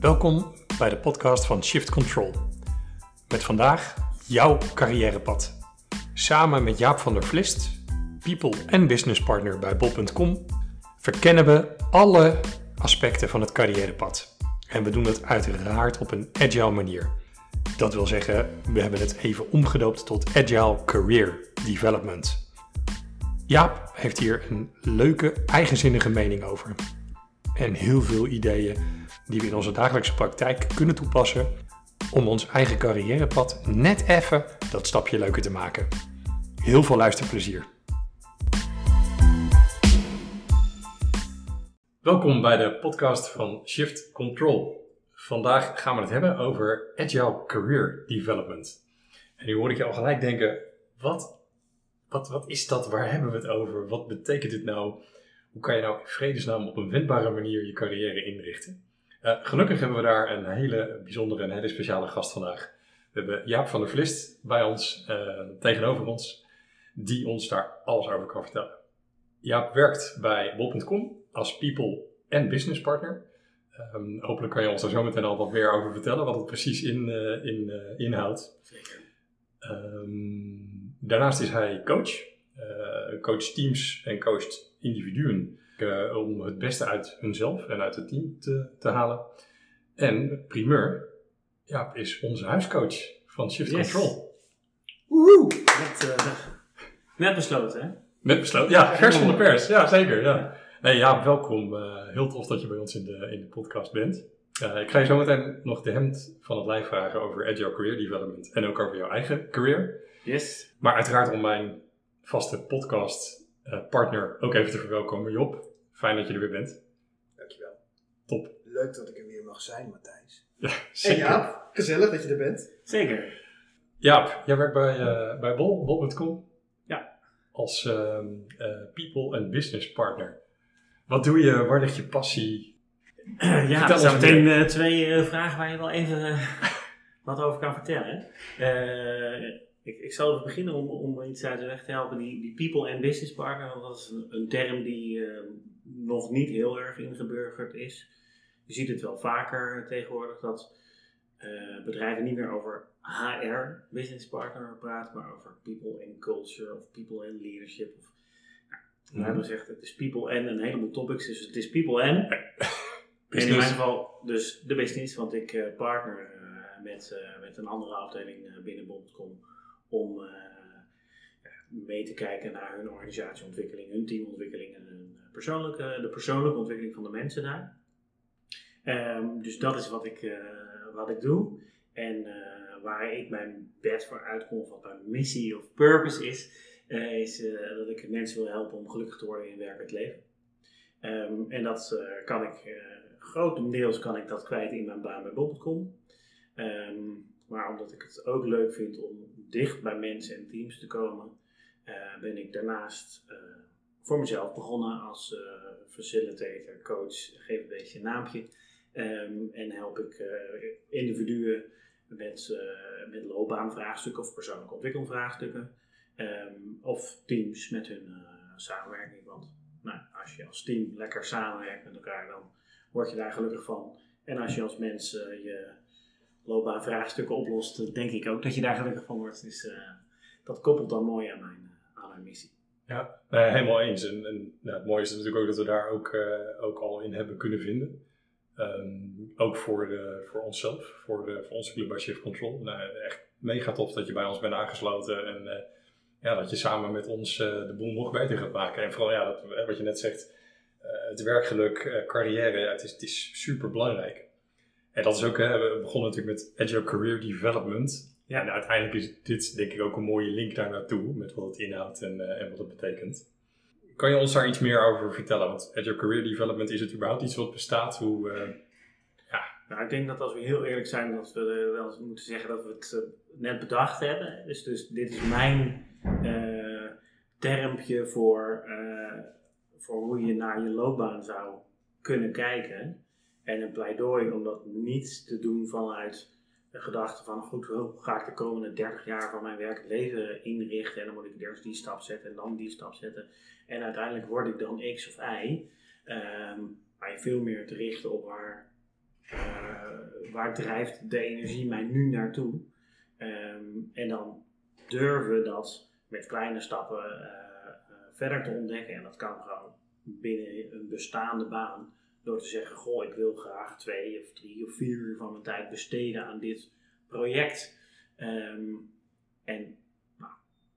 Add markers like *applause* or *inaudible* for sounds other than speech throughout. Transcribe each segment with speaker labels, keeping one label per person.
Speaker 1: Welkom bij de podcast van Shift Control. Met vandaag jouw carrièrepad. Samen met Jaap van der Vlist, people en business partner bij Bob.com, verkennen we alle aspecten van het carrièrepad. En we doen het uiteraard op een agile manier. Dat wil zeggen, we hebben het even omgedoopt tot Agile Career Development. Jaap heeft hier een leuke, eigenzinnige mening over. En heel veel ideeën die we in onze dagelijkse praktijk kunnen toepassen om ons eigen carrièrepad net even dat stapje leuker te maken. Heel veel luisterplezier. Welkom bij de podcast van Shift Control. Vandaag gaan we het hebben over Agile Career Development. En nu hoor ik je al gelijk denken, wat, wat, wat is dat? Waar hebben we het over? Wat betekent dit nou? Hoe kan je nou in vredesnaam op een wendbare manier je carrière inrichten? Uh, gelukkig hebben we daar een hele bijzondere en hele speciale gast vandaag. We hebben Jaap van der Vlist bij ons, uh, tegenover ons, die ons daar alles over kan vertellen. Jaap werkt bij bol.com als people en business partner. Um, hopelijk kan je ons daar zo meteen al wat meer over vertellen, wat het precies in, uh, in, inhoudt.
Speaker 2: Zeker.
Speaker 1: Um, daarnaast is hij coach. coacht teams en coacht individuen uh, om het beste uit hunzelf en uit het team te, te halen. En primeur, Jaap is onze huiscoach van Shift
Speaker 2: Yes.
Speaker 1: Control.
Speaker 2: Woehoe! Net, eh, net besloten, hè?
Speaker 1: Net besloten, ja, vers van de pers. Ja, zeker. Ja. Nee, Jaap, welkom. Eh, heel tof dat je bij ons in de, in de podcast bent. Eh, ik ga je zo meteen nog de hemd van het lijf vragen over Agile Career Development en ook over jouw eigen career.
Speaker 2: Yes.
Speaker 1: Maar uiteraard om mijn vaste podcast eh, partner ook even te verwelkomen, Job. Fijn dat je er weer bent.
Speaker 3: Dankjewel.
Speaker 1: Top.
Speaker 3: Leuk dat ik er weer mag zijn, Matthijs.
Speaker 1: Ja,
Speaker 3: En
Speaker 1: zeker.
Speaker 3: Jaap, gezellig dat je er bent.
Speaker 2: Zeker.
Speaker 1: Jaap, jij werkt bij, eh, bij Bol, bol.com.
Speaker 2: Ja.
Speaker 1: Als ehm, eh, people and business partner. Wat doe je? Waar ligt je passie? *clears throat*
Speaker 2: ja, dat zijn meteen eh, twee eh, vragen waar je wel even *laughs* wat over kan vertellen. Ik, ik zal even beginnen om, om iets uit de weg te helpen. Die, die people and business partner, dat is een, een term die eh, nog niet heel erg ingeburgerd is. Je ziet het wel vaker tegenwoordig dat eh, bedrijven niet meer over HR, business partner, praten, maar over people and culture of people and leadership. Of, nou, we
Speaker 1: Mhm.
Speaker 2: hebben gezegd, het is people and een heleboel topics, dus het is people and. En in mijn geval dus de business, want ik eh, partner eh, met, met een andere afdeling binnen Bond.com om eh, mee te kijken naar hun organisatieontwikkeling, hun teamontwikkeling en hun persoonlijke, de persoonlijke ontwikkeling van de mensen daar. Ehm, dus dat is wat ik, eh, wat ik doe. En eh, waar ik mijn bed voor uitkom, wat mijn missie of purpose is, eh, is eh, dat ik mensen wil helpen om gelukkig te worden in werk en het leven. Ehm, en dat eh, kan ik, eh, grotendeels kan ik dat kwijt in mijn baan bij Bob.com. maar omdat ik het ook leuk vind om dicht bij mensen en teams te komen, eh, ben ik daarnaast eh, voor mezelf begonnen als eh, facilitator, coach, geef een beetje een naampje. Ehm, en help ik individuen met, met loopbaanvraagstukken of persoonlijke ontwikkelvraagstukken. Ehm, of teams met hun samenwerking. Want nou, als je als team lekker samenwerkt met elkaar, dan word je daar gelukkig van. En als je als mens eh, je loopbaanvraagstukken oplost, eh, denk ik ook dat je daar gelukkig van wordt. Dus eh, dat koppelt dan mooi aan mijn, eh, aan mijn missie.
Speaker 1: Ja, nee, helemaal eens. En, nou, het mooie is natuurlijk ook dat we daar ook, ook al in hebben kunnen vinden. Ehm, ook voor, voor onszelf, voor, voor onze club Shift Control. Nou, echt mega tof dat je bij ons bent aangesloten en ja, dat je samen met ons de boel nog beter gaat maken. En vooral ja, dat, wat je net zegt, het werkgeluk, carrière, het, is, het is super belangrijk. En dat is ook, hè, we begonnen natuurlijk met Agile Career Development.
Speaker 2: Ja.
Speaker 1: En uiteindelijk is dit denk ik ook een mooie link daar naartoe, met wat het inhoudt en, eh, en wat het betekent. Kan je ons daar iets meer over vertellen? Want Agile Career Development, is het überhaupt iets wat bestaat? Hoe, eh,
Speaker 2: Nou, ik denk dat als we heel eerlijk zijn, dat we wel eens moeten zeggen dat we het eh, net bedacht hebben. Dus, dus dit is mijn termpje voor, voor hoe je naar je loopbaan zou kunnen kijken. En een pleidooi om dat niet te doen vanuit de gedachte van, goed, hoe ga ik de komende 30 jaar van mijn werk en leven inrichten? En dan moet ik eerst die stap zetten en dan die stap zetten. En uiteindelijk word ik dan X of Y. Ehm, maar je veel meer te richten op waar eh, waar drijft de energie mij nu naartoe? Ehm, en dan durven dat met kleine stappen eh, eh, verder te ontdekken. En dat kan gewoon binnen een bestaande baan. Door te zeggen, goh, ik wil graag twee of drie of vier uur van mijn tijd besteden aan dit project. Ehm, en nou,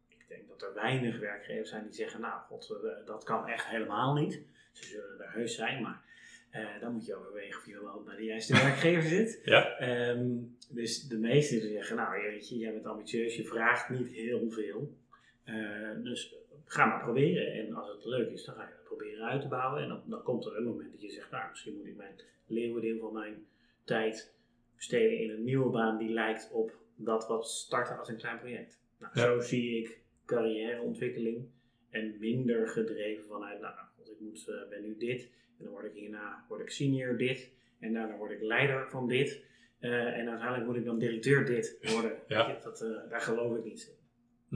Speaker 2: ik denk dat er weinig werkgevers zijn die zeggen, nou god, dat kan echt helemaal niet. Ze zullen er heus zijn, maar eh, dan moet je overwegen of je wel bij de juiste werkgever zit. *laughs*
Speaker 1: Ja.
Speaker 2: Ehm, dus de meesten zeggen, nou weet je, jij bent ambitieus, je vraagt niet heel veel. Eh, dus ga maar proberen. En als het leuk is, dan ga je het proberen uit te bouwen. En dan, dan komt er een moment dat je zegt, nou misschien moet ik mijn leeuwendeel van mijn tijd besteden in een nieuwe baan die lijkt op dat wat starten als een klein project. Nou,
Speaker 1: Ja.
Speaker 2: Zo zie ik carrièreontwikkeling en minder gedreven vanuit, nou, want ik moet, eh, ben nu dit en dan word ik hierna word ik senior dit en daarna word ik leider van dit eh, en uiteindelijk moet ik dan directeur dit worden.
Speaker 1: Ja.
Speaker 2: Dat, eh, daar geloof ik niet in.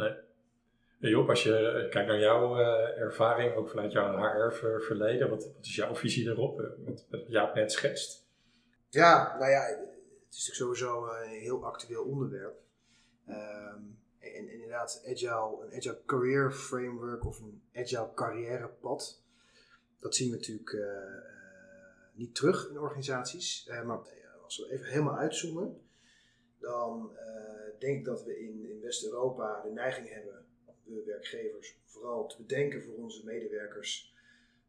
Speaker 1: Nee. Job, als je eh, kijkt naar jouw eh, ervaring, ook vanuit jouw HR-verleden, wat, wat is jouw visie daarop? eh, wat Jaap net schetst.
Speaker 3: Ja, nou ja, het is natuurlijk sowieso een heel actueel onderwerp. Ehm, en, inderdaad, agile, een agile career framework of een agile carrièrepad, dat zien we natuurlijk niet terug in organisaties. Maar als we even helemaal uitzoomen, dan denk ik dat we in, in West-Europa de neiging hebben, de werkgevers, vooral te bedenken voor onze medewerkers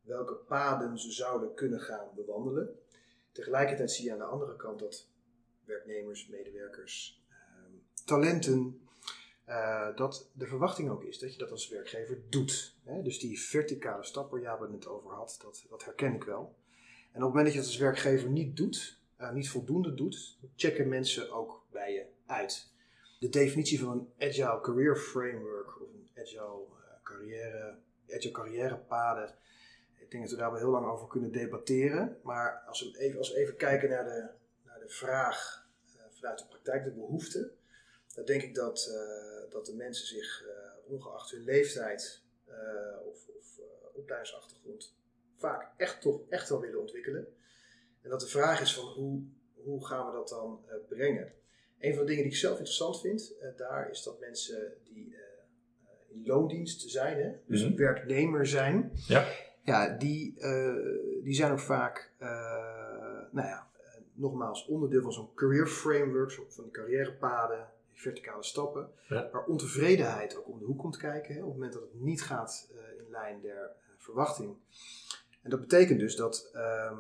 Speaker 3: welke paden ze zouden kunnen gaan bewandelen. Tegelijkertijd zie je aan de andere kant dat werknemers, medewerkers, ehm, talenten, eh, dat de verwachting ook is dat je dat als werkgever doet. Dus die verticale stap waar Jaap het over had, dat, dat herken ik wel. En op het moment dat je dat als werkgever niet doet, eh, niet voldoende doet, checken mensen ook bij je uit. De definitie van een agile career framework of een agile eh, carrière, agile carrièrepaden, ik denk dat we daar wel heel lang over kunnen debatteren. Maar als we even, als even kijken naar de, naar de vraag eh, vanuit de praktijk, de behoefte, dan denk ik dat, eh, dat de mensen zich, ongeacht hun leeftijd of, of opleidingsachtergrond, vaak echt toch echt wel willen ontwikkelen. En dat de vraag is van hoe, hoe gaan we dat dan brengen? Een van de dingen die ik zelf interessant vind, daar is dat mensen die loondienst zijn, hè, dus
Speaker 1: Mhm.
Speaker 3: werknemer zijn,
Speaker 1: Ja.
Speaker 3: ja, die, eh, die zijn ook vaak, eh, nou ja, nogmaals onderdeel van zo'n career framework, van die carrièrepaden, die verticale stappen,
Speaker 1: Ja.
Speaker 3: waar ontevredenheid ook om de hoek komt kijken, hè, op het moment dat het niet gaat eh, in lijn der verwachting. En dat betekent dus dat ehm,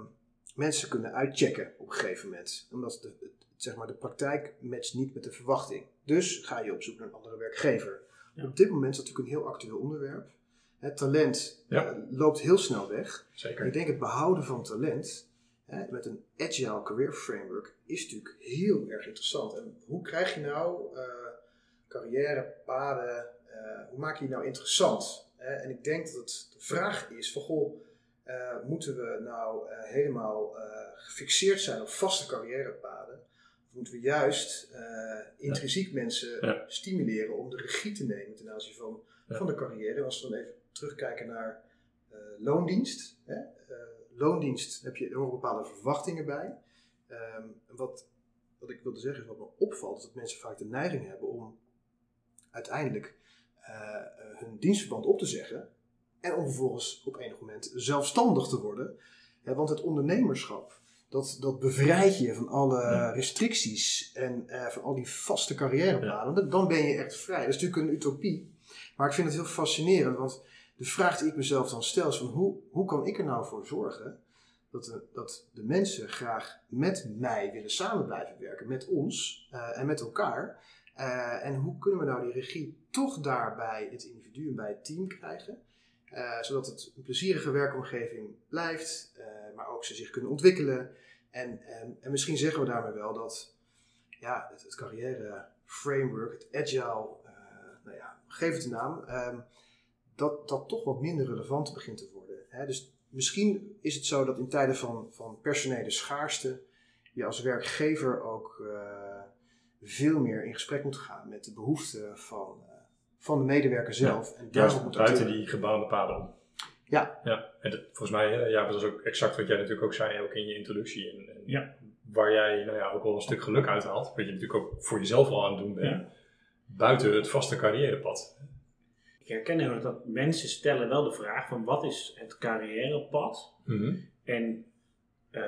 Speaker 3: mensen kunnen uitchecken op een gegeven moment, omdat de, zeg maar, de praktijk matcht niet met de verwachting. Dus ga je op zoek naar een andere werkgever.
Speaker 2: Ja.
Speaker 3: Op dit moment is dat natuurlijk een heel actueel onderwerp. Het talent
Speaker 1: Ja.
Speaker 3: eh, loopt heel snel weg.
Speaker 1: Zeker.
Speaker 3: ik denk het behouden van talent hè, met een agile career framework is natuurlijk heel erg interessant. En hoe krijg je nou eh carrière, paden, eh, hoe maak je die nou interessant? Hè? En ik denk dat het de vraag is van goh, moeten we nou helemaal gefixeerd zijn op vaste carrièrepaden? Moeten we juist eh, intrinsiek mensen
Speaker 1: Ja.
Speaker 3: stimuleren om de regie te nemen ten aanzien van,
Speaker 1: Ja.
Speaker 3: van de carrière? Als we dan even terugkijken naar eh, loondienst. Hè? Eh, loondienst heb je, er horen bepaalde verwachtingen bij. Ehm, wat, wat ik wilde zeggen is wat me opvalt, is dat mensen vaak de neiging hebben om uiteindelijk hun dienstverband op te zeggen. En om vervolgens op enig moment zelfstandig te worden. Hè, want het ondernemerschap, dat, dat bevrijdt je van alle
Speaker 1: Ja.
Speaker 3: restricties en eh, van al die vaste carrièrepaden. Dan- Dan ben je echt vrij. Dat is natuurlijk een utopie. Maar ik vind het heel fascinerend, want de vraag die ik mezelf dan stel is van hoe, hoe kan ik er nou voor zorgen dat de, dat de mensen graag met mij willen samen blijven werken, met ons eh, en met elkaar. Eh, en hoe kunnen we nou die regie toch daar bij het individu en bij het team krijgen, eh, zodat het een plezierige werkomgeving blijft, eh, maar ook ze zich kunnen ontwikkelen. En, en, en misschien zeggen we daarmee wel dat ja, het, carrière framework, het agile, eh, nou ja, geef het een naam, ehm, dat dat toch wat minder relevant begint te worden. Hè? Dus misschien is het zo dat in tijden van, van personele schaarste je als werkgever ook veel meer in gesprek moet gaan met de behoeften van, van de medewerker zelf. En
Speaker 1: Juist
Speaker 3: moet
Speaker 1: buiten
Speaker 3: acteren.
Speaker 1: die gebaande paden om.
Speaker 3: Ja.
Speaker 1: ja. En dat, volgens mij, hè, ja, dat is ook exact wat jij natuurlijk ook zei, ook in je introductie. En, en
Speaker 2: Ja.
Speaker 1: waar jij nou ja, ook wel een stuk geluk uit haalt. Wat je natuurlijk ook voor jezelf al aan het doen bent.
Speaker 2: Ja.
Speaker 1: Buiten het vaste carrièrepad.
Speaker 2: Ik herken heel erg dat mensen stellen wel de vraag van wat is het carrièrepad?
Speaker 1: Mhm.
Speaker 2: En eh,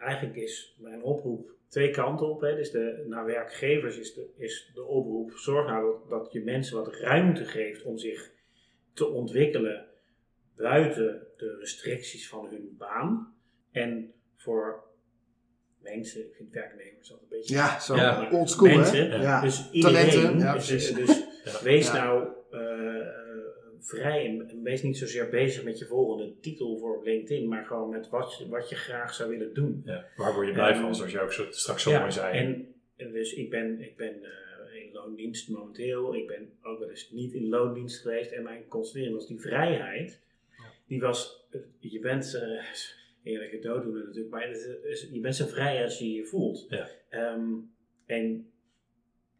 Speaker 2: eigenlijk is mijn oproep twee kanten op. Hè. Dus de, naar werkgevers is de, is de oproep: zorg nou dat, dat je mensen wat ruimte geeft om zich te ontwikkelen buiten de restricties van hun baan. En voor mensen, ik vind werknemers altijd een beetje.
Speaker 3: Ja, zo
Speaker 1: Ja.
Speaker 3: old school,
Speaker 2: Mensen,
Speaker 3: hè? Ja.
Speaker 2: Dus iedereen,
Speaker 3: Talenten, ja,
Speaker 2: dus,
Speaker 3: precies.
Speaker 2: dus
Speaker 1: Ja.
Speaker 2: wees
Speaker 3: Ja.
Speaker 2: nou eh, vrij en, wees niet zozeer bezig met je volgende titel voor LinkedIn, maar gewoon met wat je, wat je graag zou willen doen.
Speaker 1: Ja. Waar word je blij
Speaker 2: Ehm,
Speaker 1: van, zoals je ook zo, straks zo
Speaker 2: Ja,
Speaker 1: mooi zei.
Speaker 2: En, en dus ik ben, ik ben eh, in loondienst momenteel, ik ben ook wel eens niet in loondienst geweest en mijn constatering was die vrijheid, die was, je bent, eh *laughs* eerlijke dooddoener natuurlijk, maar het is- je bent zo vrij als je je voelt.
Speaker 1: Ja.
Speaker 2: Ehm, en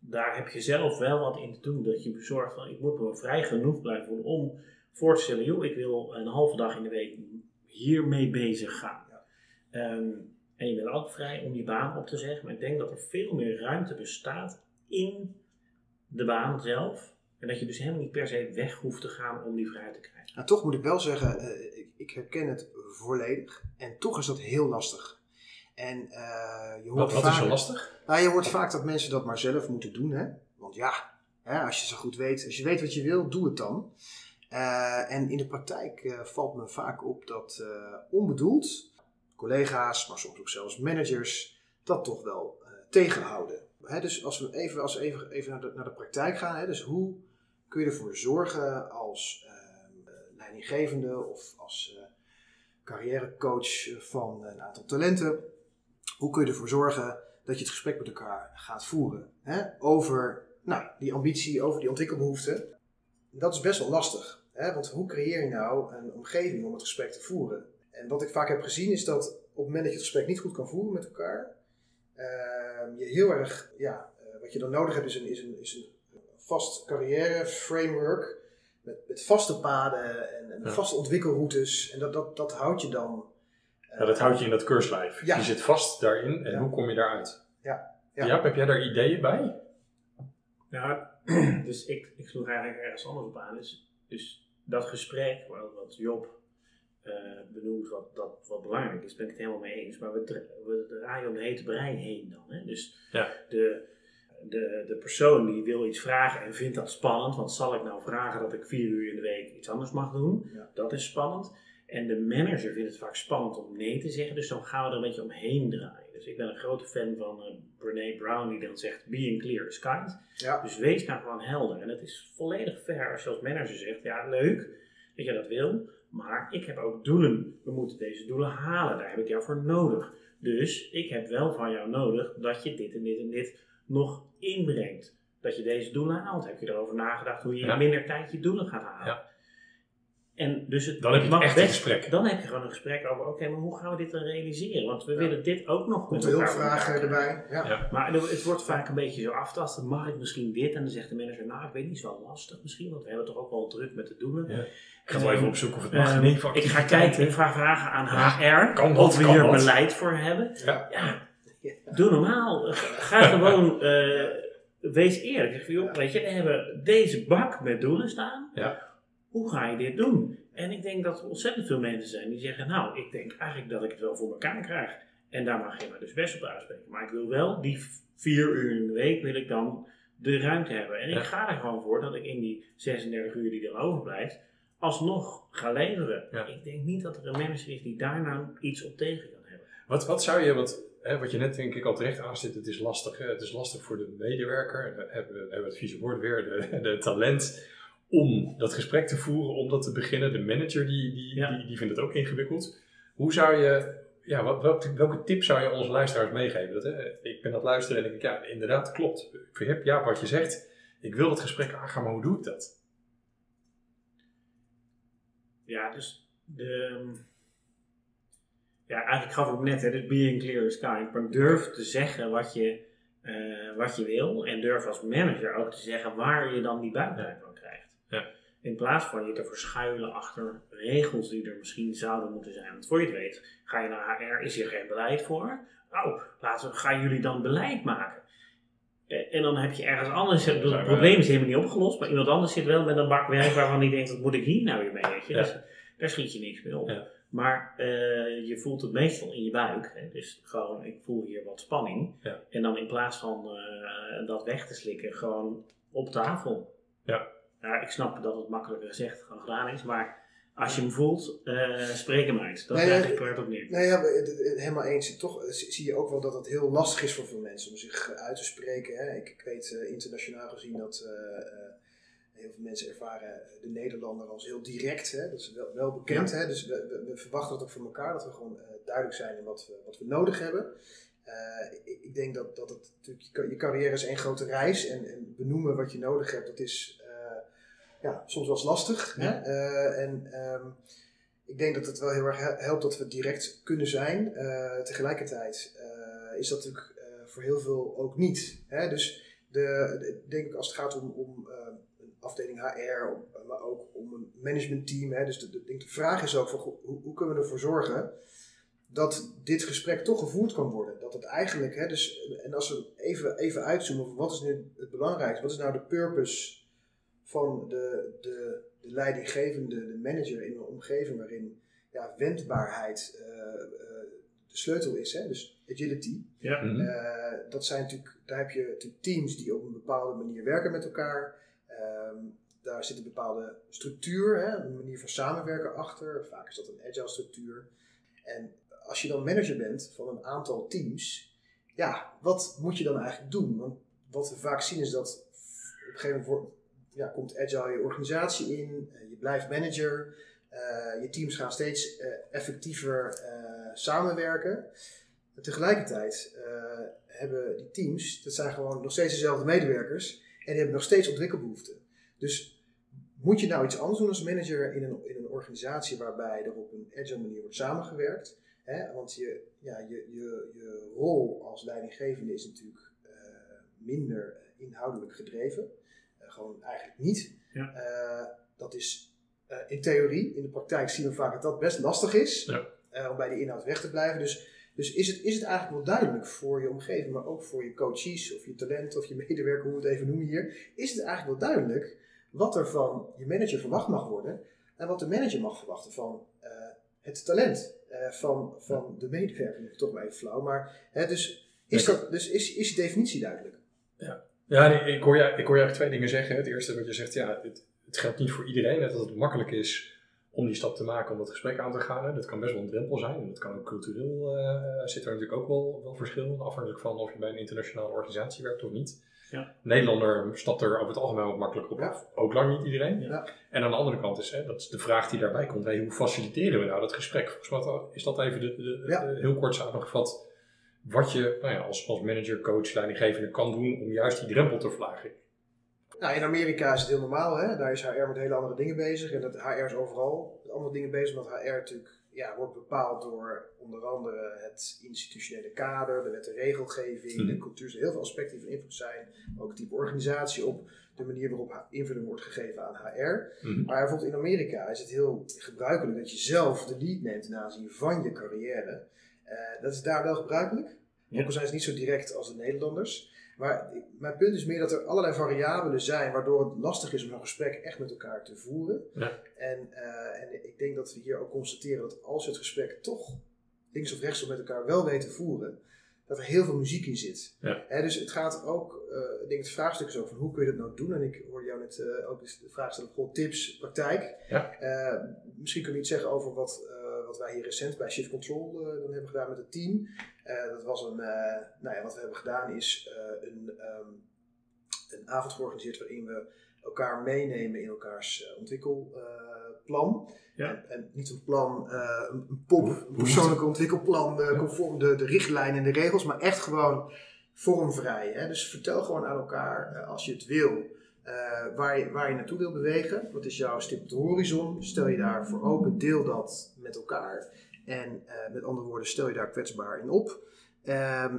Speaker 2: daar heb je zelf wel wat in te doen, dat je bezorgt van ik moet me vrij genoeg blijven voelen om voor te stellen, joh, ik wil een halve dag in de week hiermee bezig gaan.
Speaker 3: Ja.
Speaker 2: Ehm, en je bent ook vrij om die baan op te zeggen, maar ik denk dat er veel meer ruimte bestaat in de baan zelf. En dat je dus helemaal niet per se weg hoeft te gaan om die vrijheid te krijgen.
Speaker 3: Nou, toch moet ik wel zeggen, eh, ik, ik herken het volledig. En toch is dat heel lastig. En eh, je hoort
Speaker 1: wat
Speaker 3: vaak,
Speaker 1: is zo lastig?
Speaker 3: Nou, je hoort vaak dat mensen dat maar zelf moeten doen, hè? Want ja, hè, als je zo goed weet, als je weet wat je wil, doe het dan. Eh, en in de praktijk eh, valt me vaak op dat onbedoeld collega's, maar soms ook zelfs managers, dat toch wel tegenhouden. Hè, dus als we even, als we even, even naar, de, naar de praktijk gaan, hè, dus hoe kun je ervoor zorgen als leidinggevende of als carrièrecoach van een aantal talenten, hoe kun je ervoor zorgen dat je het gesprek met elkaar gaat voeren hè, over nou, die ambitie, over die ontwikkelbehoeften. Dat is best wel lastig, hè, want hoe creëer je nou een omgeving om het gesprek te voeren? En wat ik vaak heb gezien is dat op het moment dat je het gesprek niet goed kan voeren met elkaar, ehm, je heel erg, ja, eh, wat je dan nodig hebt is een, is een, is een vast carrière framework met, met vaste paden en, en
Speaker 1: Ja.
Speaker 3: vaste ontwikkelroutes. En dat, dat, dat houdt je dan.
Speaker 1: Ja, dat houdt je in dat keurslijf.
Speaker 3: Ja.
Speaker 1: Je zit vast daarin en
Speaker 3: Ja.
Speaker 1: hoe kom je daaruit?
Speaker 3: Ja. Ja.
Speaker 1: Jaap, heb jij daar ideeën bij?
Speaker 2: Nou, *clears throat* dus ik, ik sloeg eigenlijk ergens anders op aan. Dus, dus dat gesprek, wat, wat Job eh, benoemt, wat, dat, wat belangrijk is, ben ik het helemaal mee eens. Maar we, dra- we draaien om de hete brein heen dan. Hè? Dus
Speaker 1: Ja.
Speaker 2: de, de, de persoon die wil iets vragen en vindt dat spannend, want zal ik nou vragen dat ik vier uur in de week iets anders mag doen?
Speaker 3: Ja.
Speaker 2: Dat is spannend. En de manager vindt het vaak spannend om nee te zeggen, dus dan gaan we er een beetje omheen draaien. Dus ik ben een grote fan van eh Brene Brown, die dan zegt: Being clear is kind.
Speaker 3: Ja.
Speaker 2: Dus wees nou gewoon helder. En het is volledig fair als je als manager zegt: Ja, leuk dat je dat wil, maar ik heb ook doelen. We moeten deze doelen halen, daar heb ik jou voor nodig. Dus ik heb wel van jou nodig dat je dit en dit en dit nog inbrengt. Dat je deze doelen haalt. Heb je erover nagedacht hoe je
Speaker 1: Ja.
Speaker 2: in minder tijd je doelen gaat halen?
Speaker 1: Ja.
Speaker 2: En dus het,
Speaker 1: Dan heb je het
Speaker 2: best-
Speaker 1: gesprek.
Speaker 2: Dan heb je gewoon een gesprek over: oké, maar hoe gaan we dit dan realiseren? Want we willen dit ook nog
Speaker 3: Komt
Speaker 2: met
Speaker 3: er
Speaker 2: elkaar
Speaker 3: hulpvragen
Speaker 2: voor elkaar
Speaker 3: erbij. Ja.
Speaker 1: Ja.
Speaker 2: maar het wordt vaak een beetje zo aftasten. Mag ik misschien dit? En dan zegt de manager, nou ik weet niet, is wel lastig misschien. Want we hebben toch ook wel druk met de doelen.
Speaker 1: Ja. Ik ga het wel even opzoeken of het mag.
Speaker 2: Ehm,
Speaker 1: nee,
Speaker 2: ik ga kijken, ik vraag vragen aan HR.
Speaker 1: kan dat,
Speaker 2: of we
Speaker 1: kan
Speaker 2: hier
Speaker 1: dat.
Speaker 2: beleid voor hebben.
Speaker 1: Ja.
Speaker 2: Ja, doe normaal. Ga gewoon, eh, wees eerlijk. Zeg van, joh, weet je, we hebben deze bak met doelen staan.
Speaker 1: Ja.
Speaker 2: Hoe ga je dit doen? En ik denk dat er ontzettend veel mensen zijn die zeggen, nou, ik denk eigenlijk dat ik het wel voor elkaar krijg. En daar mag je me dus best op aanspreken. Maar ik wil wel die vier uur in de week, wil ik dan de ruimte hebben. En
Speaker 1: Ja.
Speaker 2: ik ga er gewoon voor dat ik in die 36 uur die dan overblijft, alsnog ga leveren.
Speaker 1: Ja.
Speaker 2: Ik denk niet dat er een manager is die daar nou iets op tegen kan hebben.
Speaker 1: Wat, wat zou je, wat, hè, wat je net denk ik al terecht aanzet, het is lastig. Hè? Het is lastig voor de medewerker, we hebben, we hebben het vieze woord weer, de, de talent, om dat gesprek te voeren, om dat te beginnen. De manager die, die,
Speaker 2: Ja.
Speaker 1: die, die vindt het ook ingewikkeld. Hoe zou je, ja, wat, welke, welke tip zou je onze luisteraars meegeven? Dat, hè, ik ben het luisteren en ik denk, ja, inderdaad, klopt. Ik verhip ja wat je zegt. Ik wil dat gesprek aangaan, maar hoe doe ik dat?
Speaker 2: Ja, dus de. Ja, eigenlijk gaf ik net, hè, being clear is kind. Maar durf te zeggen wat je, eh, wat je wil. En durf als manager ook te zeggen waar je dan die buitenruimte van krijgt. In plaats van je te verschuilen achter regels die er misschien zouden moeten zijn. Want voor je het weet, ga je naar HR, is hier geen beleid voor. Nou, laten we, gaan jullie dan beleid maken? Eh, En dan heb je ergens anders, het probleem is helemaal niet opgelost, maar iemand anders zit wel met een bak werk waarvan die denkt, wat moet ik hier nou weer mee? Weet je?
Speaker 1: Ja.
Speaker 2: Dus, daar schiet je niks mee op.
Speaker 1: Ja.
Speaker 2: Maar eh, je voelt het meestal in je buik. Hè? Dus gewoon, ik voel hier wat spanning. En dan in plaats van eh, dat weg te slikken, gewoon op tafel.
Speaker 1: Ja.
Speaker 2: Ja, ik snap dat het makkelijker gezegd dan gedaan is, maar als je hem voelt, eh, spreek hem uit. Dat
Speaker 3: Nee,
Speaker 2: eigenlijk waar het op neer.
Speaker 3: Nou ja, het- het- helemaal eens. Toch eh, zie je ook wel dat het heel lastig is voor veel mensen om zich eh, uit te spreken. Hè. Ik, ik weet internationaal gezien dat heel veel mensen ervaren de Nederlander als heel direct. Hè. Dat is wel, wel bekend. Hè. Dus we, we, verwachten dat ook van elkaar, dat we gewoon duidelijk zijn in wat we, wat we nodig hebben. Ik, ik denk dat, dat het natuurlijk, je, carrière is één grote reis en, en benoemen wat je nodig hebt, dat is ja, soms wel eens lastig. Hè? Eh, en ehm, ik denk dat het wel heel erg he- helpt dat we direct kunnen zijn. Eh, tegelijkertijd eh, is dat natuurlijk voor heel veel ook niet. Hè? Dus de, de- denk ik als het gaat om, om een afdeling HR, om, maar ook om een managementteam. Hè? Dus de, de, de vraag is ook van hoe, hoe kunnen we ervoor zorgen dat dit gesprek toch gevoerd kan worden. Dat het eigenlijk, hè, dus, en als we even, even uitzoomen, van wat is nu het belangrijkste? Wat is nou de purpose van de, de, de leidinggevende, de manager in een omgeving waarin ja, wendbaarheid eh, eh, de sleutel is, hè? dus agility.
Speaker 2: Ja.
Speaker 1: Mhm.
Speaker 3: Eh, dat zijn natuurlijk, daar heb je natuurlijk teams die op een bepaalde manier werken met elkaar. Ehm, daar zit een bepaalde structuur, hè, een manier van samenwerken achter. Vaak is dat een agile structuur. En als je dan manager bent van een aantal teams, ja, wat moet je dan eigenlijk doen? Want wat we vaak zien is dat op een gegeven moment ja, komt agile je organisatie in, eh, je blijft manager, eh, je teams gaan steeds eh, effectiever samenwerken. En tegelijkertijd hebben die teams, dat zijn gewoon nog steeds dezelfde medewerkers, en die hebben nog steeds ontwikkelbehoeften. Dus moet je nou iets anders doen als manager in een, in een organisatie waarbij er op een agile manier wordt samengewerkt? Hè? Want je, ja, je, je, je rol als leidinggevende is natuurlijk minder inhoudelijk gedreven. Gewoon eigenlijk niet.
Speaker 2: Ja.
Speaker 3: Eh, dat is eh, in theorie, in de praktijk zien we vaak dat dat best lastig is
Speaker 1: Ja.
Speaker 3: eh, om bij die inhoud weg te blijven. Dus, dus is, het, is het eigenlijk wel duidelijk voor je omgeving, maar ook voor je coaches of je talent of je medewerker, hoe we het even noemen hier, is het eigenlijk wel duidelijk wat er van je manager verwacht mag worden en wat de manager mag verwachten van het talent van, van de medewerker. Toch maar even flauw, maar hè, dus, is, dat, dus is, is die definitie duidelijk?
Speaker 1: Ja, nee, ik, hoor je, ik hoor je eigenlijk twee dingen zeggen. Het eerste wat je zegt, ja, het, het geldt niet voor iedereen. Dat het makkelijk is om die stap te maken, om dat gesprek aan te gaan. Hè. Dat kan best wel een drempel zijn. En dat kan ook cultureel, eh, zit er natuurlijk ook wel, wel verschil. Afhankelijk van of je bij een internationale organisatie werkt of niet.
Speaker 2: Ja.
Speaker 1: Nederlander stapt er over het algemeen wat makkelijker op
Speaker 3: Ja.
Speaker 1: Ook lang niet iedereen.
Speaker 3: Ja.
Speaker 1: En aan de andere kant is, hè, dat is de vraag die daarbij komt. Hey, hoe faciliteren we nou dat gesprek? Volgens mij is dat even de, de,
Speaker 3: Ja.
Speaker 1: de- heel kort samengevat wat je nou ja, als, als manager, coach, leidinggevende kan doen om juist die drempel te verlagen.
Speaker 3: Nou, in Amerika is het heel normaal, hè? daar is HR met hele andere dingen bezig. En dat HR is overal met andere dingen bezig, omdat HR natuurlijk ja, wordt bepaald door onder andere het institutionele kader, de wet en regelgeving,
Speaker 1: Mhm.
Speaker 3: de cultuur. Er zijn heel veel aspecten die van invloed zijn. Ook het type organisatie op de manier waarop invulling wordt gegeven aan HR.
Speaker 1: Mhm.
Speaker 3: Maar bijvoorbeeld in Amerika is het heel gebruikelijk dat je zelf de lead neemt ten aanzien van je carrière. Eh, dat is daar wel gebruikelijk.
Speaker 2: Ja.
Speaker 3: Ook al zijn ze niet zo direct als de Nederlanders. Maar mijn punt is meer dat er allerlei variabelen zijn waardoor het lastig is om een gesprek echt met elkaar te voeren.
Speaker 1: Ja.
Speaker 3: En, eh, en ik denk dat we hier ook constateren dat als we het gesprek toch links of rechts met elkaar wel weten voeren, dat er heel veel muziek in zit.
Speaker 1: Ja.
Speaker 3: Dus het gaat ook, eh, ik denk het vraagstuk is ook van hoe kun je dat nou doen? En ik hoorde jou net ook de vraag stellen, gewoon tips, praktijk.
Speaker 1: Ja.
Speaker 3: Misschien kun je iets zeggen over wat, wat wij hier recent bij Shift Control eh, dan hebben gedaan met het team. Eh, dat was een, eh, nou ja, wat we hebben gedaan is een, ehm, een avond georganiseerd waarin we elkaar meenemen in elkaars ontwikkelplan.
Speaker 2: Ja.
Speaker 3: En, en niet een plan, een, een pop, een persoonlijk ontwikkelplan conform de, de richtlijnen en de regels, maar echt gewoon vormvrij. Hè? Dus vertel gewoon aan elkaar als je het wil. Eh, waar, je, waar je naartoe wil bewegen. Wat is jouw stip op de horizon? Stel je daarvoor open, deel dat met elkaar. En eh, met andere woorden, stel je daar kwetsbaar in op. Ehm,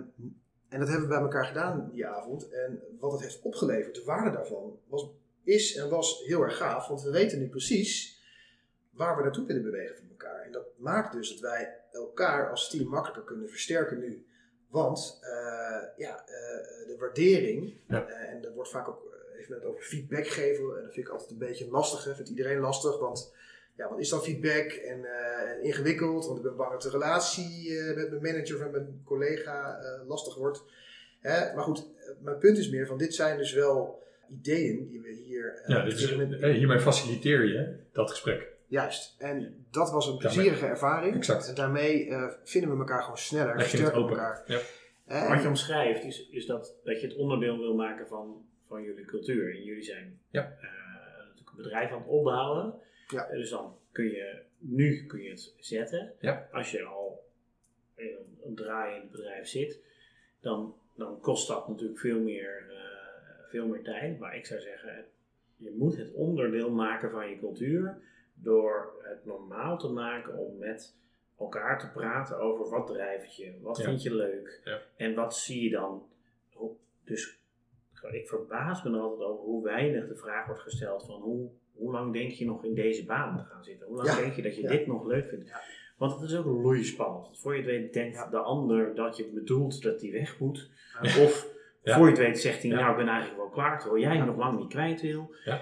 Speaker 3: en dat hebben we bij elkaar gedaan die avond. En wat het heeft opgeleverd, de waarde daarvan, was is en was heel erg gaaf, want we weten nu precies waar we naartoe willen bewegen van elkaar. En dat maakt dus dat wij elkaar als team makkelijker kunnen versterken nu. Want uh, ja, uh, de waardering,
Speaker 1: Ja.
Speaker 3: uh, en er wordt vaak ook even net over feedback geven, en dat vind ik altijd een beetje lastig, hè, vindt iedereen lastig, want ja, wat is dan feedback en uh, ingewikkeld, want ik ben bang dat de relatie uh, met mijn manager of met mijn collega uh, lastig wordt. Hè? Maar goed, mijn punt is meer van dit zijn dus wel ideeën die we hier. eh,
Speaker 1: Ja, hiermee faciliteer je dat gesprek.
Speaker 3: Juist, en dat was een plezierige ervaring.
Speaker 1: Exact.
Speaker 3: En daarmee vinden we elkaar gewoon sneller,
Speaker 1: Leg je het open.
Speaker 3: elkaar.
Speaker 1: Ja.
Speaker 3: En-
Speaker 2: Wat je omschrijft is, is dat, dat je het onderdeel wil maken van, van jullie cultuur. En jullie zijn
Speaker 1: Ja.
Speaker 2: eh, natuurlijk een bedrijf aan het opbouwen.
Speaker 3: Ja.
Speaker 2: Eh, dus dan kun je, nu kun je het zetten.
Speaker 1: Ja.
Speaker 2: Als je al in een, een draai in het bedrijf zit, dan, dan kost dat natuurlijk veel meer, eh, veel meer tijd. Maar ik zou zeggen, je moet het onderdeel maken van je cultuur door het normaal te maken om met elkaar te praten over wat drijft je, wat
Speaker 1: Ja.
Speaker 2: vind je leuk
Speaker 1: Ja.
Speaker 2: en wat zie je dan. Dus ik verbaas me er altijd over hoe weinig de vraag wordt gesteld van hoe, hoe lang denk je nog in deze baan te gaan zitten? Hoe lang
Speaker 3: Ja.
Speaker 2: denk je dat je
Speaker 3: Ja.
Speaker 2: dit nog leuk vindt?
Speaker 3: Ja.
Speaker 2: Want het is ook loeispannend. Want Voor je het weet denkt
Speaker 3: Ja.
Speaker 2: de ander dat je bedoelt dat hij weg moet.
Speaker 3: Ja.
Speaker 2: Of *laughs*
Speaker 1: Ja.
Speaker 2: voor je het weet zegt hij,
Speaker 1: Ja.
Speaker 2: nou ik ben eigenlijk wel klaar, terwijl jij
Speaker 3: Ja.
Speaker 2: nog lang niet kwijt wil.
Speaker 1: Ja.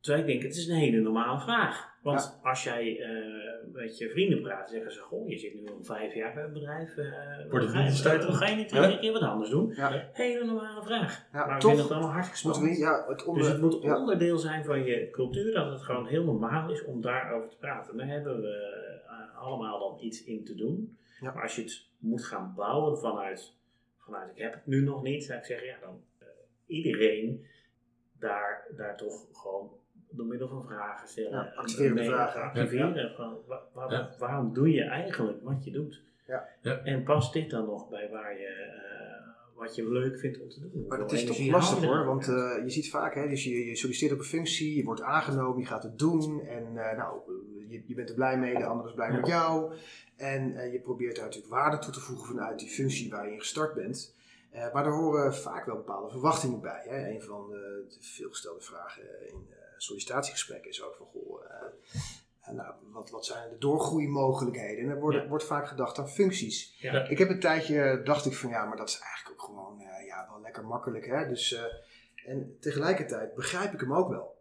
Speaker 2: Terwijl ik denk, het is een hele normale vraag. Want als jij eh, met je vrienden praat, zeggen ze, goh, je zit nu al vijf jaar bij het bedrijf. eh,
Speaker 1: Wordt het tijd om-
Speaker 2: Ga je niet een keer wat anders doen?
Speaker 3: Ja.
Speaker 2: Hele normale vraag.
Speaker 3: Ja,
Speaker 2: maar we
Speaker 3: toch
Speaker 2: vinden het allemaal hartstikke
Speaker 3: we
Speaker 2: spannend.
Speaker 3: niet, ja, het onder,
Speaker 2: Dus het moet
Speaker 3: ja.
Speaker 2: onderdeel zijn van je cultuur, dat het gewoon heel normaal is om daarover te praten. Daar hebben we eh, allemaal dan iets in te doen.
Speaker 3: Ja.
Speaker 2: Maar als je het moet gaan bouwen vanuit, vanuit ik heb het nu nog niet, zou ik zeggen, ja dan eh, iedereen daar, daar toch gewoon door middel van vragen stellen.
Speaker 3: Ja, activerende vragen.
Speaker 2: Activeren. Van,
Speaker 1: Ja.
Speaker 2: Waarom doe je eigenlijk wat je doet?
Speaker 3: Ja.
Speaker 1: Ja.
Speaker 2: En past dit dan nog bij waar je, eh, wat je leuk vindt om te doen?
Speaker 3: Maar dat is toch lastig hoor, want eh, je ziet vaak, hè, dus je, je solliciteert op een functie, je wordt aangenomen, je gaat het doen en eh, nou, je, je bent er blij mee, de ander is blij
Speaker 2: Ja.
Speaker 3: met jou. En eh, je probeert daar natuurlijk waarde toe te voegen vanuit die functie waar je in gestart bent. Eh, maar er horen vaak wel bepaalde verwachtingen bij. Hè. Een van de, de veelgestelde vragen in sollicitatiegesprekken is ook van, goh, eh, eh, nou, wat, wat zijn de doorgroeimogelijkheden? En er wordt,
Speaker 2: Ja.
Speaker 3: wordt vaak gedacht aan functies.
Speaker 2: Ja.
Speaker 3: Ik heb een tijdje, dacht ik van ja, maar dat is eigenlijk ook gewoon eh, ja, wel lekker makkelijk. Hè? Dus, eh, en tegelijkertijd begrijp ik hem ook wel.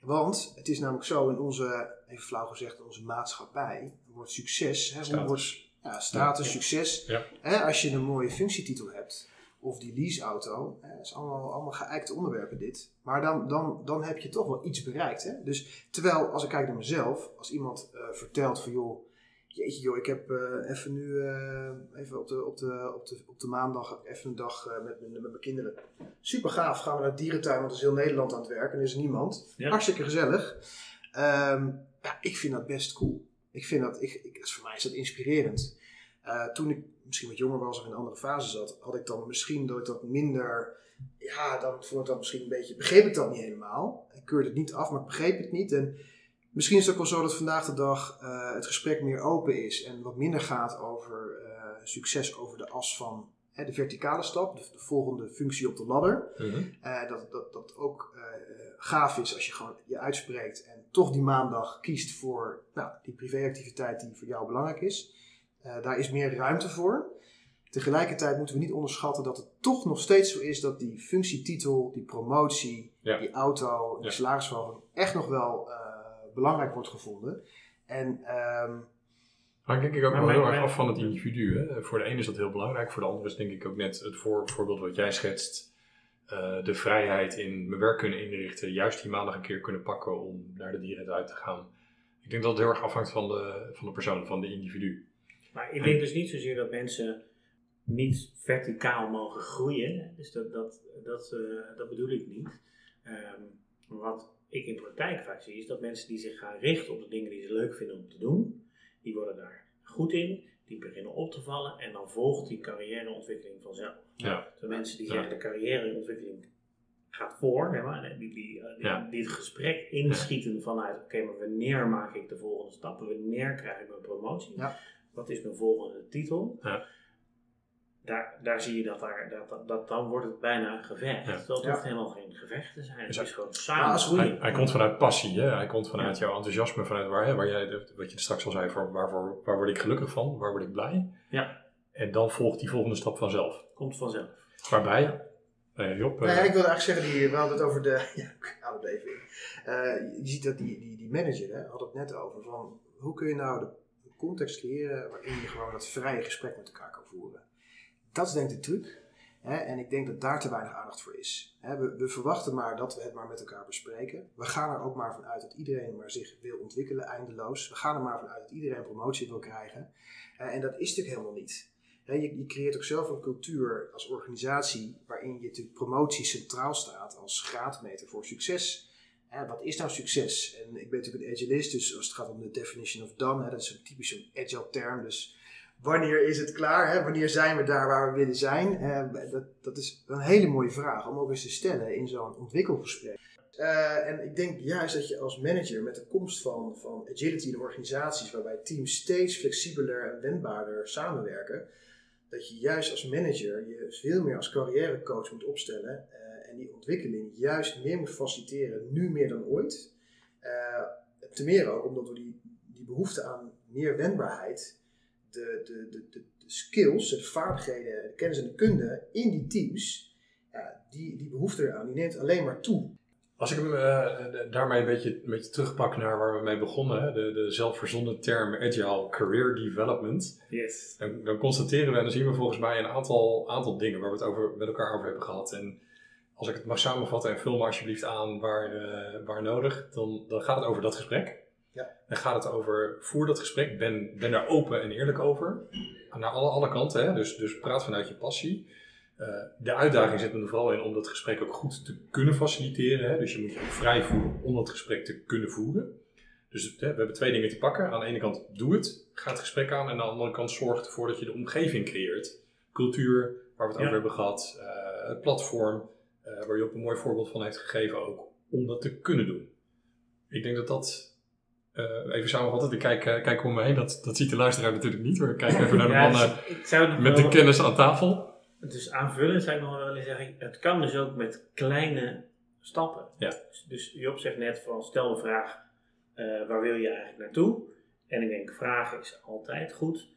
Speaker 3: Want het is namelijk zo, in onze, even flauw gezegd, in onze maatschappij wordt succes, hè,
Speaker 1: Status.
Speaker 3: wordt, ja, status,
Speaker 1: Ja.
Speaker 3: succes.
Speaker 1: Ja.
Speaker 3: Hè, als je een mooie functietitel hebt, of die leaseauto, dat is allemaal, allemaal geëikte onderwerpen dit. Maar dan, dan, dan heb je toch wel iets bereikt. Hè? Dus terwijl, als ik kijk naar mezelf, als iemand eh, vertelt van joh, Jeetje joh, ik heb eh, even nu, eh, even op de, op, de, op, de, op de maandag, heb ik even een dag met, mijn- met mijn kinderen. Super gaaf, gaan we naar de dierentuin, want er is heel Nederland aan het werk en er is niemand.
Speaker 2: Ja.
Speaker 3: Hartstikke gezellig. Ehm, ja, ik vind dat best cool. Ik vind dat, ik, ik, voor mij is dat inspirerend. Toen ik misschien wat jonger was of in een andere fase zat, had ik dan misschien dat ik dat minder, ja, dan vond ik dat misschien een beetje, begreep ik dat niet helemaal. Ik keurde het niet af, maar ik begreep het niet. En Misschien is het ook wel zo dat vandaag de dag eh, het gesprek meer open is en wat minder gaat over eh, succes over de as van hè, de verticale stap, de, de volgende functie op de ladder.
Speaker 1: Mhm.
Speaker 3: Eh, dat, dat, dat ook gaaf is als je gewoon je uitspreekt en toch die maandag kiest voor nou, die privéactiviteit die voor jou belangrijk is. Eh, daar is meer ruimte voor. Tegelijkertijd moeten we niet onderschatten dat het toch nog steeds zo is dat die functietitel, die promotie,
Speaker 1: Ja.
Speaker 3: die auto, die
Speaker 1: Ja.
Speaker 3: salarisverhoging echt nog wel eh, belangrijk wordt gevonden. En ehm,
Speaker 1: Hangt denk ik ook wel heel erg af van het individu. Hè? Voor de ene is dat heel belangrijk, voor de andere is denk ik ook net het voor, voorbeeld wat jij schetst. eh, de vrijheid in mijn werk kunnen inrichten, juist die maandag een keer kunnen pakken om naar de dieren uit te gaan. Ik denk dat het heel erg afhangt van de, van de persoon, van de individu.
Speaker 2: Maar ik denk dus niet zozeer dat mensen niet verticaal mogen groeien. Dus dat, dat, dat, eh, dat bedoel ik niet. Ehm, wat ik in praktijk vaak zie, is dat mensen die zich gaan richten op de dingen die ze leuk vinden om te doen, die worden daar goed in, die beginnen op te vallen en dan volgt die carrièreontwikkeling vanzelf.
Speaker 1: Ja.
Speaker 2: De mensen die
Speaker 1: Ja.
Speaker 2: zeggen de carrièreontwikkeling gaat voor, hè, maar die, die, eh, die,
Speaker 1: Ja.
Speaker 2: die het gesprek inschieten vanuit, oké, maar wanneer maak ik de volgende stap? Wanneer krijg ik mijn promotie?
Speaker 3: Ja.
Speaker 2: Wat is mijn volgende titel?
Speaker 1: Ja.
Speaker 2: daar, daar zie je dat, daar, dat, dat, dat dan wordt het bijna een gevecht.
Speaker 1: Ja.
Speaker 3: Ja.
Speaker 2: hoeft helemaal geen gevecht te zijn. Het is gewoon samen.
Speaker 1: Hij, hij komt vanuit passie, hè? hij komt vanuit jouw enthousiasme, vanuit waar, hè, waar jij, wat je straks al zei, voor, waarvoor, waar word ik gelukkig van, waar word ik blij.
Speaker 2: Ja.
Speaker 1: En dan volgt die volgende stap vanzelf.
Speaker 2: Komt vanzelf.
Speaker 1: Waarbij, eh, Job, eh,
Speaker 3: Nou ja, ik wilde eigenlijk zeggen, die, we hadden het over de. *laughs* Ja, het even in. Eh, je ziet dat die, die, die manager, hè, had het net over, van hoe kun je nou de context creëren waarin je gewoon dat vrije gesprek met elkaar kan voeren. Dat is denk ik de truc. Hè, en ik denk dat daar te weinig aandacht voor is. Hè, we, we verwachten maar dat we het maar met elkaar bespreken. We gaan er ook maar vanuit dat iedereen maar zich wil ontwikkelen eindeloos. We gaan er maar vanuit dat iedereen promotie wil krijgen. Eh, en dat is natuurlijk helemaal niet. Hè, je, je creëert ook zelf een cultuur als organisatie waarin je natuurlijk promotie centraal staat als graadmeter voor succes. Wat is nou succes? En ik ben natuurlijk een agilist, dus als het gaat om de definition of done, hè, dat is een typisch een agile term. Dus wanneer is het klaar? Hè? Wanneer zijn we daar waar we willen zijn? Dat, dat is een hele mooie vraag om ook eens te stellen in zo'n ontwikkelgesprek. Eh, en ik denk juist dat je als manager met de komst van, van agility in organisaties, waarbij teams steeds flexibeler en wendbaarder samenwerken, dat je juist als manager je veel meer als carrièrecoach moet opstellen en die ontwikkeling juist meer moet faciliteren, nu meer dan ooit. Eh ten meer ook omdat we die, die behoefte aan meer wendbaarheid, de, de, de, de, de skills, de vaardigheden, de kennis en de kunde in die teams, ja, die, die behoefte eraan, die neemt alleen maar toe.
Speaker 1: Als ik hem eh, daarmee een beetje, een beetje terugpak naar waar we mee begonnen, hè, de, de zelfverzonnen term Agile Career Development,
Speaker 2: Yes.
Speaker 1: dan, dan constateren we en dan zien we volgens mij een aantal, aantal dingen waar we het over, met elkaar over hebben gehad. En als ik het mag samenvatten en vul me alsjeblieft aan waar, eh, waar nodig, dan, dan gaat het over dat gesprek.
Speaker 3: Ja.
Speaker 1: Dan gaat het over, voer dat gesprek, ben, ben daar open en eerlijk over. Naar alle, alle kanten, hè? Dus, dus praat vanuit je passie. Eh, de uitdaging zit er vooral in om dat gesprek ook goed te kunnen faciliteren. Hè? Dus je moet je ook vrij voelen om dat gesprek te kunnen voeren. Dus hè, we hebben twee dingen te pakken. Aan de ene kant doe het, ga het gesprek aan. En aan de andere kant zorg ervoor dat je de omgeving creëert. Cultuur, waar we het
Speaker 2: Ja.
Speaker 1: over hebben gehad. eh, het platform, eh, waar ook een mooi voorbeeld van heeft gegeven ook. Om dat te kunnen doen. Ik denk dat dat... eh, even samenvatten, ik kijk, eh, kijk om me heen. Dat, dat ziet de luisteraar natuurlijk niet. Maar ik kijk even naar de
Speaker 2: Ja,
Speaker 1: mannen
Speaker 2: dus
Speaker 1: met de kennis aan tafel.
Speaker 2: Dus aanvullend zou ik nog wel willen zeggen, het kan dus ook met kleine stappen.
Speaker 1: Ja.
Speaker 2: Dus, dus Job zegt net van stel de vraag, waar wil je eigenlijk naartoe? En ik denk, vragen is altijd goed.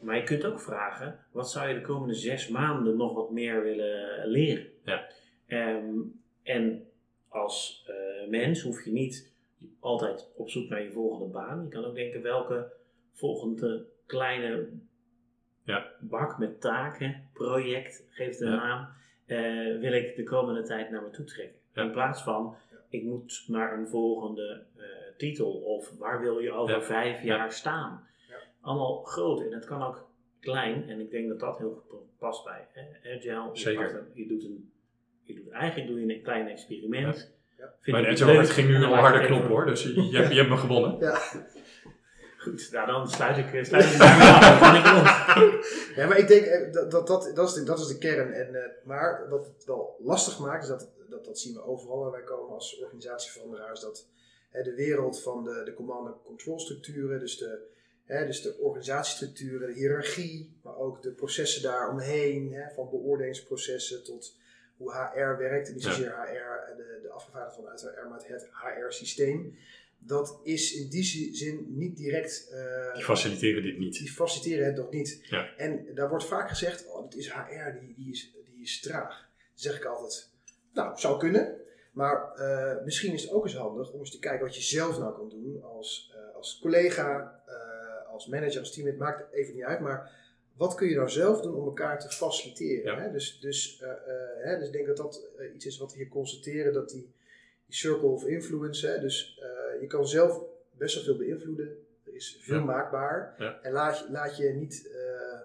Speaker 2: Maar je kunt ook vragen, wat zou je de komende zes maanden nog wat meer willen leren?
Speaker 1: Ja.
Speaker 2: Ehm, en als eh, mens hoef je niet altijd op zoek naar je volgende baan. Je kan ook denken, welke volgende kleine
Speaker 1: Ja.
Speaker 2: bak met taken, project, geef het een
Speaker 1: Ja.
Speaker 2: naam, eh, wil ik de komende tijd naar me toe trekken.
Speaker 1: Ja.
Speaker 2: In plaats van, ik moet naar een volgende eh, titel of waar wil je over
Speaker 1: Ja.
Speaker 2: vijf
Speaker 1: Ja.
Speaker 2: jaar staan.
Speaker 3: Ja.
Speaker 2: Allemaal groot en het kan ook klein en ik denk dat dat heel goed past bij hè, Agile. Je
Speaker 1: Zeker.
Speaker 2: een- Je, doet een, je doet, eigenlijk doe je een klein experiment.
Speaker 3: Ja.
Speaker 2: Vind
Speaker 1: ging nu
Speaker 2: en dan
Speaker 1: al
Speaker 2: laat
Speaker 1: harder
Speaker 2: je het even-
Speaker 1: kloppen hoor. Dus je, je, hebt, je hebt me gewonnen.
Speaker 3: Ja.
Speaker 2: Goed, nou dan sluit ik, eh, sluit ik daarmee af. *laughs*
Speaker 3: Ja, maar ik denk eh, dat dat, dat, dat, is, de, dat is de kern. En, eh, maar wat het wel lastig maakt, is dat, dat, dat zien we overal waar wij komen als organisatieveranderaars, dat hè, de wereld van de, de command- en control structuren, dus de, hè, dus de organisatiestructuren, de hiërarchie, maar ook de processen daaromheen, hè, van beoordelingsprocessen tot hoe HR werkt, en niet
Speaker 1: Ja.
Speaker 3: zozeer HR, en de, de afgevaardigd vanuit HR, maar het HR-systeem. Dat is in die zin niet direct eh,
Speaker 1: Die faciliteren dit niet.
Speaker 3: die faciliteren het nog niet.
Speaker 1: Ja.
Speaker 3: En daar wordt vaak gezegd, oh, het is HR, die, die, is, die is traag. Dan zeg ik altijd, nou, zou kunnen. Maar eh, misschien is het ook eens handig om eens te kijken wat je zelf nou kan doen als, eh, als collega, eh, als manager, als teammate, maakt even niet uit. Maar wat kun je nou zelf doen om elkaar te faciliteren?
Speaker 1: Ja.
Speaker 3: Hè? Dus, dus, eh, eh, hè, dus ik denk dat dat eh, iets is wat we hier constateren, dat die, die circle of influence, hè, dus je kan zelf best wel veel beïnvloeden. Er is veel
Speaker 1: Ja.
Speaker 3: maakbaar.
Speaker 1: Ja.
Speaker 3: En laat, je- laat je niet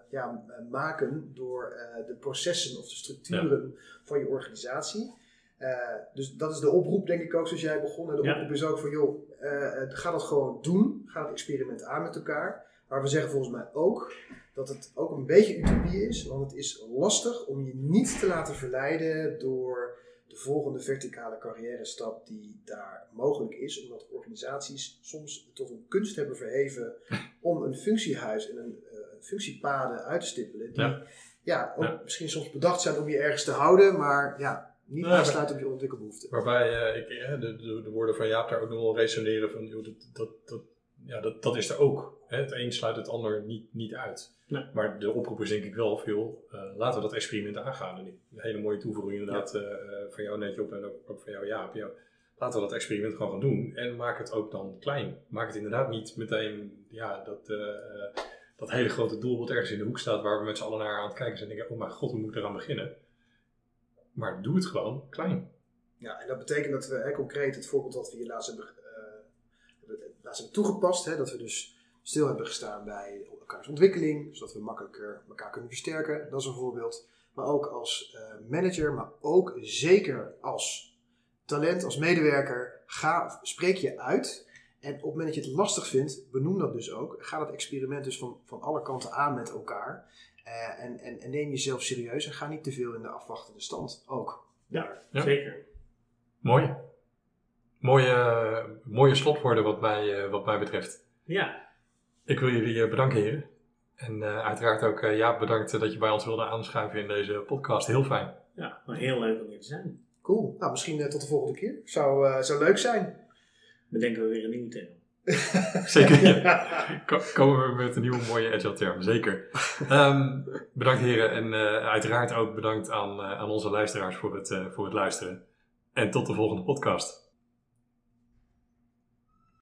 Speaker 3: ja, maken door de processen of de structuren van je organisatie. Eh, dus dat is de oproep, denk ik ook, zoals jij begon. En de
Speaker 2: Ja.
Speaker 3: oproep is ook van, joh, eh, ga dat gewoon doen. Ga het experiment aan met elkaar. Maar we zeggen volgens mij ook dat het ook een beetje utopie is. Want het is lastig om je niet te laten verleiden door de volgende verticale carrière stap die daar mogelijk is. Omdat organisaties soms tot een kunst hebben verheven *laughs* om een functiehuis en een eh, functiepaden uit te stippelen. Die
Speaker 1: Ja.
Speaker 3: ja, ook
Speaker 1: Ja.
Speaker 3: misschien soms bedacht zijn om je ergens te houden, maar ja, niet aansluiten op je ontwikkelbehoeften.
Speaker 1: Waarbij eh, ik, eh, de, de, de woorden van Jaap daar ook nog wel resoneren van, joh, dat, dat, dat, ja, dat, dat is er ook. Hè? Het een sluit het ander niet, niet uit.
Speaker 2: Nee.
Speaker 1: Maar de oproep is denk ik wel veel, eh, laten we dat experiment aangaan. En een hele mooie toevoeging inderdaad van jou netje op en ook, ook van jou Jaap. Ja, laten we dat experiment gewoon gaan doen en maak het ook dan klein. Maak het inderdaad niet meteen ja, dat, dat hele grote doel wat ergens in de hoek staat waar we met z'n allen naar aan het kijken zijn en denken, oh mijn god, hoe moet ik eraan beginnen? Maar doe het gewoon klein.
Speaker 3: Ja, en dat betekent dat we hè, concreet het voorbeeld dat we hier laatst hebben, eh, laatst hebben toegepast, hè, dat we dus stil hebben gestaan bij elkaars ontwikkeling, zodat we makkelijker elkaar kunnen versterken. Dat is een voorbeeld. Maar ook als eh, manager, maar ook zeker als talent, als medewerker, ga, spreek je uit. En op het moment dat je het lastig vindt, benoem dat dus ook. Ga dat experiment dus van, van alle kanten aan met elkaar. Eh, en, en, en neem jezelf serieus en ga niet te veel in de afwachtende stand ook.
Speaker 2: Ja,
Speaker 1: Ja.
Speaker 2: zeker.
Speaker 1: Mooi. Mooie, mooie slotwoorden wat mij, eh, wat mij betreft.
Speaker 2: Ja,
Speaker 1: Ik wil jullie eh, bedanken, heren. En eh, uiteraard ook eh, Jaap bedankt dat je bij ons wilde aanschuiven in deze podcast. Heel fijn.
Speaker 2: ja, maar heel leuk om hier te zijn.
Speaker 3: Cool. Nou, misschien tot de volgende keer. Zou, eh, zou leuk zijn.
Speaker 2: Bedenken we weer een nieuwe term. *laughs*
Speaker 1: Zeker. Komen we met een nieuwe mooie agile term. Zeker. Ehm, bedankt, heren. En eh, uiteraard ook bedankt aan, eh, aan onze luisteraars voor het, eh, voor het luisteren. En tot de volgende podcast.